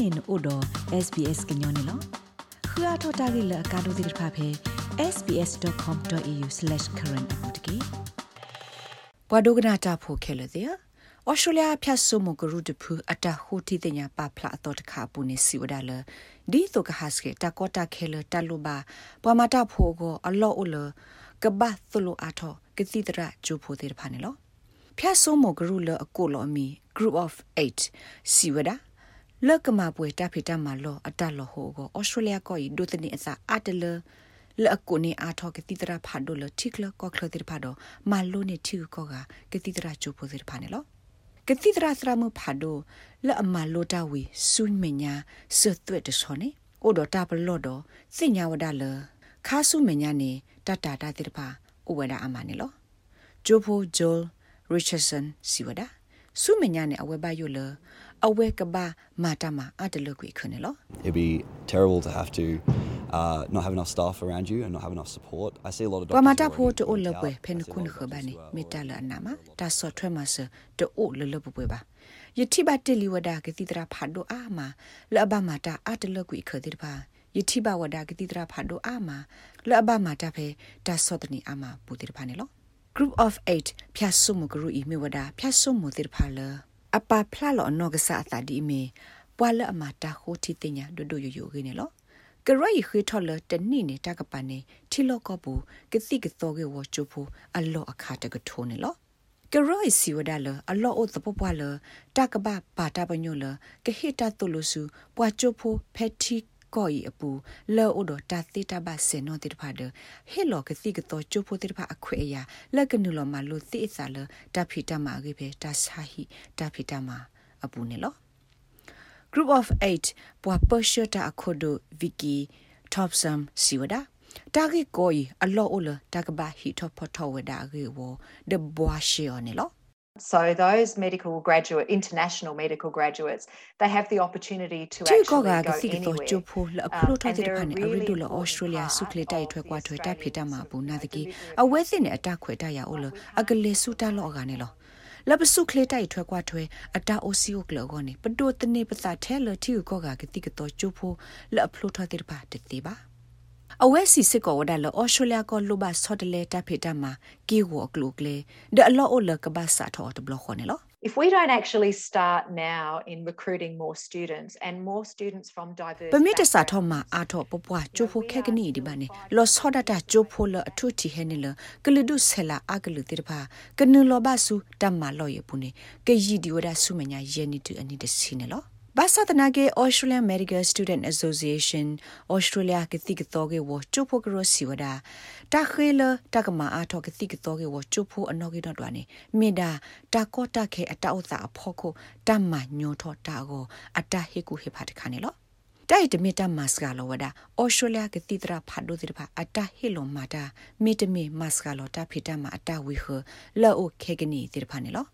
နေနို့တော့ SBS ကညောနေလောခရထတာဂိလကာဒိုဒီဖာဖေ sbs.com.au/current အပူတကေဘွာဒိုကနာတာဖိုခဲလေတဲ့ဩစတြေးလျဖြတ်ဆုမကရုတဖူအတဟိုတီတညာပဖလာတော့တခါပူနေစီဝဒါလဒီတော့ကဟတ်စကေတကောတာခဲလတလူပါဘွာမတာဖိုကိုအလော့အလကဘတ်သလိုအထောကတိတရဂျိုဖိုတဲ့ဖာနေလောဖြတ်ဆုမကရုလအကိုလောမီ group of 8စီဝဒါ လက်ကမပွဲတဖိတမလောအတလောဟိုကိုဩစတြေးလျကိုဒုတနေအစာအတလလအကုနေအာထောကတိတရာဖာဒိုလတိကလကောကလတိဖာဒိုမာလိုနေတီကောကကတိတရာချိုပိုတိဖာနေလောကတိတရာစရမဖာဒိုလအမလိုတာဝီဆုမညာဆွတ်သွက်တဆောနေအိုဒတာပလော့တော့စင်ညာဝဒလခါဆုမညာနေတတတာတိဖာအိုဝဒအမနေလောဂျိုဖိုဂျိုရစ်ချတ်ဆန်စီဝဒဆုမညာနေအဝဲဘယိုလ အဝဲကဘာမာတမအတလကွေခွနေလော It'd be terrible to have to uh, not have enough staff around you and not have enough support. I see a lot of ပမာ doctors တာ who ဖို are တို already လ burnt ပွဲ out. ဖဲ I န see a ခုန lot ခ of ဘာ doctors နေ who are မေတ already လအနာမတာဆော့ထွဲမဆတိုလလပပွဲပါယတိဘတလီဝဒါကတိတရာဖာဒိုအာမလဘမာတာအတလကွေခတိတပါယတိဘဝဒါကတိတရာဖာဒိုအာမလဘမာတာဖဲတာဆော့တနီအာမပူတိတပါနေလော group of 8ဖြတ်ဆုမဂ ရုဤမေဝဒါဖြတ်ဆုမတိတဖာလအပဖလာလောနောကစားတာဒီမေပွာလအမတာခိုတီတင်ညာဒိုဒိုယိုယိုခင်းနေလောကရယခွေထော်လတနိနေတကပနေထီလောကပူကတိကသောကေဝချိုဖူအလောအခါတကထိုးနေလောကရိုးစီဝဒါလအလောအိုသပပွားလတကပပါတာပညိုလကဟိတတုလစုပွာချိုဖိုဖက်တီ ကိုဤအပူလောအိုဒတာတိတဘဆေနောတိတဖာဒဟေလောကတိကတော့ချိုဖိုတိတဖာအခွေအရာလက်ကနုလောမလို့တိအစားလတဖီတမအကိပဲတဆာဟိတဖီတမအပူနေလော group of 8ပွာပရှတာအခုဒိုဗီကီ topsum siwada တာဂီကိုဤအလောအိုလတာကဘာဟီထောဖထောဝဒါဂီဝဒဘွာရှီယောနေလော So those medical graduate, international medical graduates, they have the opportunity to ချေကော actually က go စီကတော့ anywhere. ချိုဖိုလအဖလိုထားတဲ့ဖာနေအရီဒိုလဩစတြေးလျဆုခလေတိုက်ထွက်ကွာထွက်တာဖိတမှာဘူးနာတကီအဝဲစင်နဲ့အတခွေတရအိုလအကလေဆုတလော့ကနေလောလပစုခလေတိုက်ထွက်ကွာထွဲအတာအိုစီယို အဖလိုထားတဲ့ဖာတတိပါအဝဲစီစစ်ကောဝဒါလောဩစတြေးလျကောလိုဘဆော့တလေတာဖိတမှာကီဝကလုကလေဒအလောအိုလကဘာစာထောတဘလခွန်လော If we don't actually start now in recruiting more students and more students from diverse ပမီတစာ backgrounds, ထောမှာအာထောပပွားချိုဖိုခက်ကနီဒီဘာနေလောဆောဒတာချိုဖိုလအထုတီဟဲနေလကလဒုဆလာအကလူတိတဖာကနုလောဘဆုတမ္မာလောရပုနေကယီဒီဝဒဆုမညာယေနီတူအနိတစီနေလော ဘာသာတနာကေ Australian Medical Student Association Australia ကတိကတော့ကေဝချိုဖိုကရစီဝဒတာခဲလတကမာအာထောကတိကတော့ကေဝချိုဖိုအနော်ကေတော့တွာနေမိဒါတာကောတာခေအတောက်သာအဖို့ကိုတမ္မာညောထောတာကိုအတဟေကူဟေဖတ်ခါနေလောတိုက်တမီတာမတ်စကလောဝဒအော်စတြေးလျကတိတရာဖတ်ဒိုတိဖာအတဟီလိုမာတာမီတမီမတ်စကလောတာဖီတာမအတဝီခလောအိုခေကနီတိဖာနေလော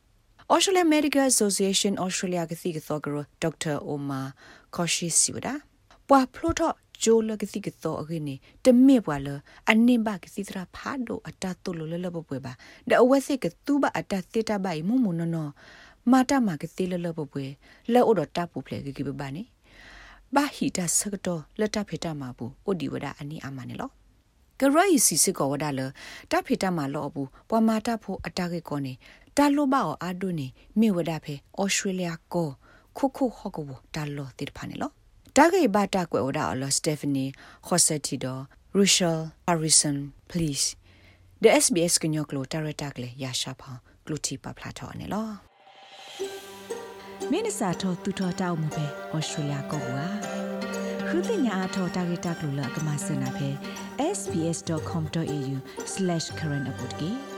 Australian Medical Association Australia ကတိကသောကရဒေါက်တာအိုမာကောရှိစီဝဒပွာဖလိုတော့ဂျိုလကတိကသောအကိနေတမေပွာလအနင်ဘကတိတရာဖာဒိုအတတုလလလပပွဲပါဒအဝဲစိကတူဘအတသေတဘိုင်မုံမနနောမာတာမကတိလလပပွဲလောအိုတော့တပူဖလေကိကိပပါနေဘာဟီတာစကတော့လက်တဖေတာမှာဘူးအိုဒီဝဒအနီအမနေလော ကရိုက်စီစစ်ကောဝဒါလတဖေတာမှာလောဘူးပွာမာတာဖို့အတာကေကောနေတာလိုဘာအာဒိုနေမေဝဒါဖေဩစတြေးလျကိုခုခုဟောကဝတာလောတိဖာနေလောတာဂေဘာတာကွယ်ဝဒါအလစတေဖနီခိုဆက်တီဒိုရူရှယ်ဟာရီဆန် please the sbs ကညောကလိုတာရတာကလေရရှာဖောင်းကလူတီပပလာထောနေလောမင်းစာထောတူထောတောက်မှုပဲဩစတြေးလျကောကွာခုတင်ညာအထောတာဂေတာကလိုလကမစနာဖေ sbs.com.au/current update